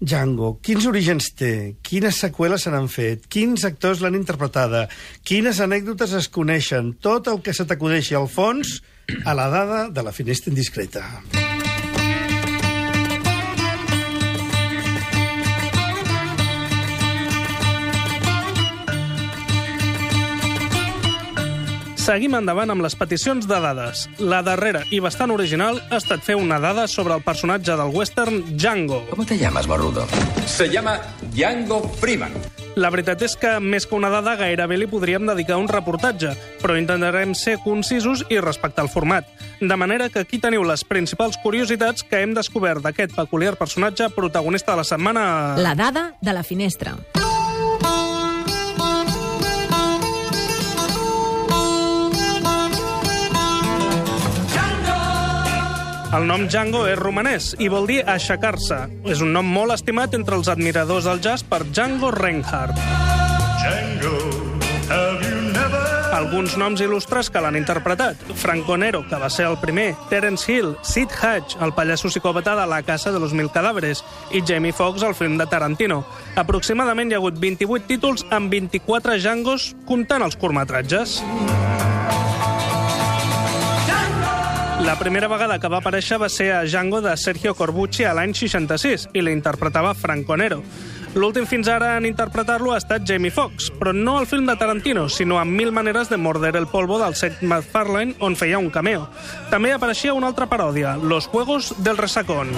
Django, quins orígens té? Quines seqüeles se n'han fet? Quins actors l'han interpretada? Quines anècdotes es coneixen? Tot el que se t'acudeixi al fons a la dada de la finestra indiscreta. Seguim endavant amb les peticions de dades. La darrera i bastant original ha estat fer una dada sobre el personatge del western Django. ¿Cómo te llamas, Borrudo? Se llama Django Freeman. La veritat és que, més que una dada, gairebé li podríem dedicar un reportatge, però intentarem ser concisos i respectar el format. De manera que aquí teniu les principals curiositats que hem descobert d'aquest peculiar personatge protagonista de la setmana... La dada de la finestra. El nom Django és romanès i vol dir aixecar-se. És un nom molt estimat entre els admiradors del jazz per Django Reinhardt. Alguns noms il·lustres que l'han interpretat. Franco Nero, que va ser el primer, Terence Hill, Sid Hatch, el pallasso psicòpata de La casa de los mil cadàveres, i Jamie Foxx, el film de Tarantino. Aproximadament hi ha hagut 28 títols amb 24 Djangos, comptant els curtmetratges. La primera vegada que va aparèixer va ser a Django de Sergio Corbucci a l'any 66 i l'interpretava Franco Nero. L'últim fins ara en interpretar-lo ha estat Jamie Foxx, però no al film de Tarantino, sinó en Mil maneres de morder el polvo del Seth MacFarlane, on feia un cameo. També apareixia una altra paròdia, Los Juegos del Resacón.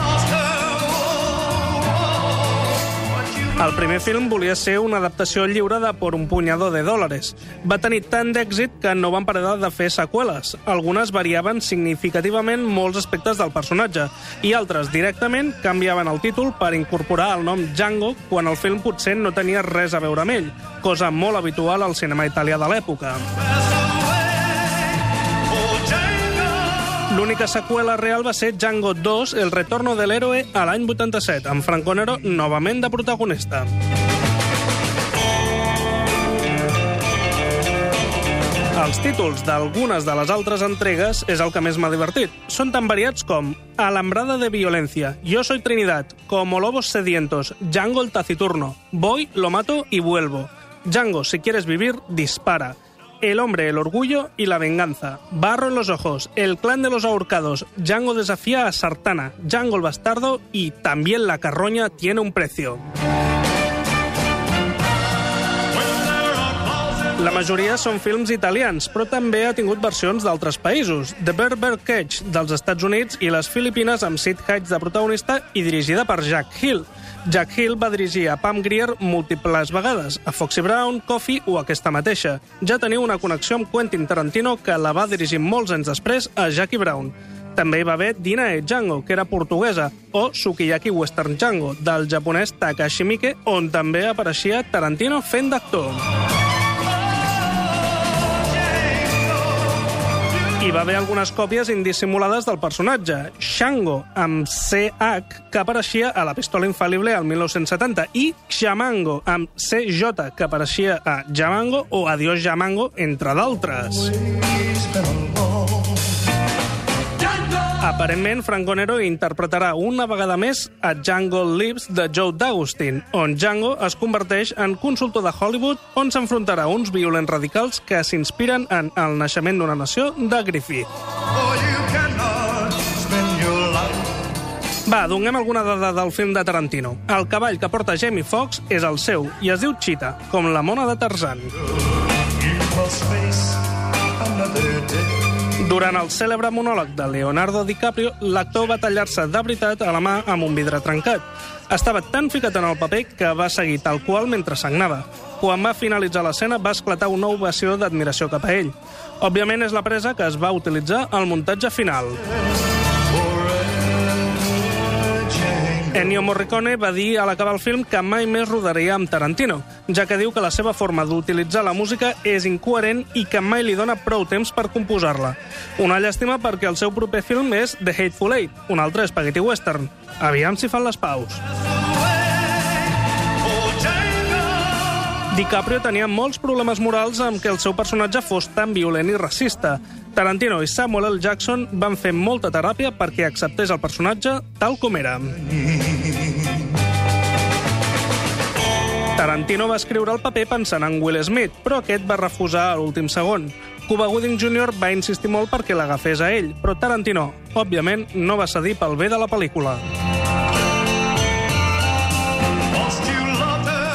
El primer film volia ser una adaptació lliure de Por un punyado de dòlares. Va tenir tant d'èxit que no van parar de fer seqüeles. Algunes variaven significativament molts aspectes del personatge i altres directament canviaven el títol per incorporar el nom Django quan el film potser no tenia res a veure amb ell, cosa molt habitual al cinema italià de l'època. L'única seqüela real va ser Django 2, El retorno del héroe, a l'any 87, amb Franco Nero novament de protagonista. Els títols d'algunes de les altres entregues és el que més m'ha divertit. Són tan variats com Alambrada de violencia, Yo soy Trinidad, Como lobos sedientos, Django el taciturno, Voy, lo mato y vuelvo, Django, si quieres vivir, dispara, El hombre, el orgullo y la venganza. Barro en los ojos. El clan de los ahorcados. Django desafía a Sartana. Django el bastardo y también la carroña tiene un precio. La majoria són films italians, però també ha tingut versions d'altres països. The Berber Cage, dels Estats Units, i les Filipines amb Sid Hatch de protagonista i dirigida per Jack Hill. Jack Hill va dirigir a Pam Grier múltiples vegades, a Foxy Brown, Coffee o aquesta mateixa. Ja teniu una connexió amb Quentin Tarantino que la va dirigir molts anys després a Jackie Brown. També hi va haver Dinae Django, que era portuguesa, o Sukiyaki Western Django, del japonès Takashi Miike, on també apareixia Tarantino fent d'actor. Hi va haver algunes còpies indissimulades del personatge. Shango, amb CH, que apareixia a La pistola infal·lible al 1970, i Xamango, amb CJ, que apareixia a Jamango o Adiós Jamango, entre d'altres. Aparentment, Franco Nero interpretarà una vegada més a Django Lives de Joe D'Agustin, on Django es converteix en consultor de Hollywood on s'enfrontarà a uns violents radicals que s'inspiren en El naixement d'una nació de Griffith. Va, donem alguna dada del film de Tarantino. El cavall que porta Jamie Foxx és el seu i es diu Cheetah, com la mona de Tarzan. Durant el cèlebre monòleg de Leonardo DiCaprio, l'actor va tallar-se de veritat a la mà amb un vidre trencat. Estava tan ficat en el paper que va seguir tal qual mentre sagnava. Quan va finalitzar l'escena, va esclatar una ovació d'admiració cap a ell. Òbviament és la presa que es va utilitzar al muntatge final. Ennio Morricone va dir a l'acabar el film que mai més rodaria amb Tarantino, ja que diu que la seva forma d'utilitzar la música és incoherent i que mai li dona prou temps per composar-la. Una llàstima perquè el seu proper film és The Hateful Eight, un altre spaghetti western. Aviam si fan les paus. DiCaprio tenia molts problemes morals amb que el seu personatge fos tan violent i racista. Tarantino i Samuel L. Jackson van fer molta teràpia perquè acceptés el personatge tal com era. Tarantino va escriure el paper pensant en Will Smith, però aquest va refusar a l'últim segon. Cuba Gooding Jr. va insistir molt perquè l'agafés a ell, però Tarantino, òbviament, no va cedir pel bé de la pel·lícula.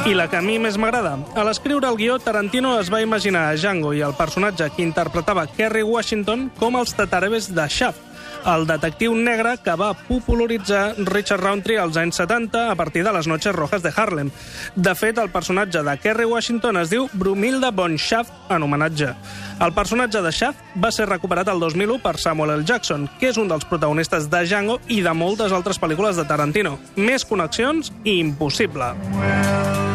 I la que a mi més m'agrada. A l'escriure el guió, Tarantino es va imaginar a Django i el personatge que interpretava Kerry Washington com els tatareves de Shaft, el detectiu negre que va popularitzar Richard Roundtree als anys 70 a partir de les Noches Rojas de Harlem. De fet, el personatge de Kerry Washington es diu Brumilda von Shaft en homenatge. El personatge de Shaft va ser recuperat el 2001 per Samuel L. Jackson, que és un dels protagonistes de Django i de moltes altres pel·lícules de Tarantino. Més connexions impossible. Well...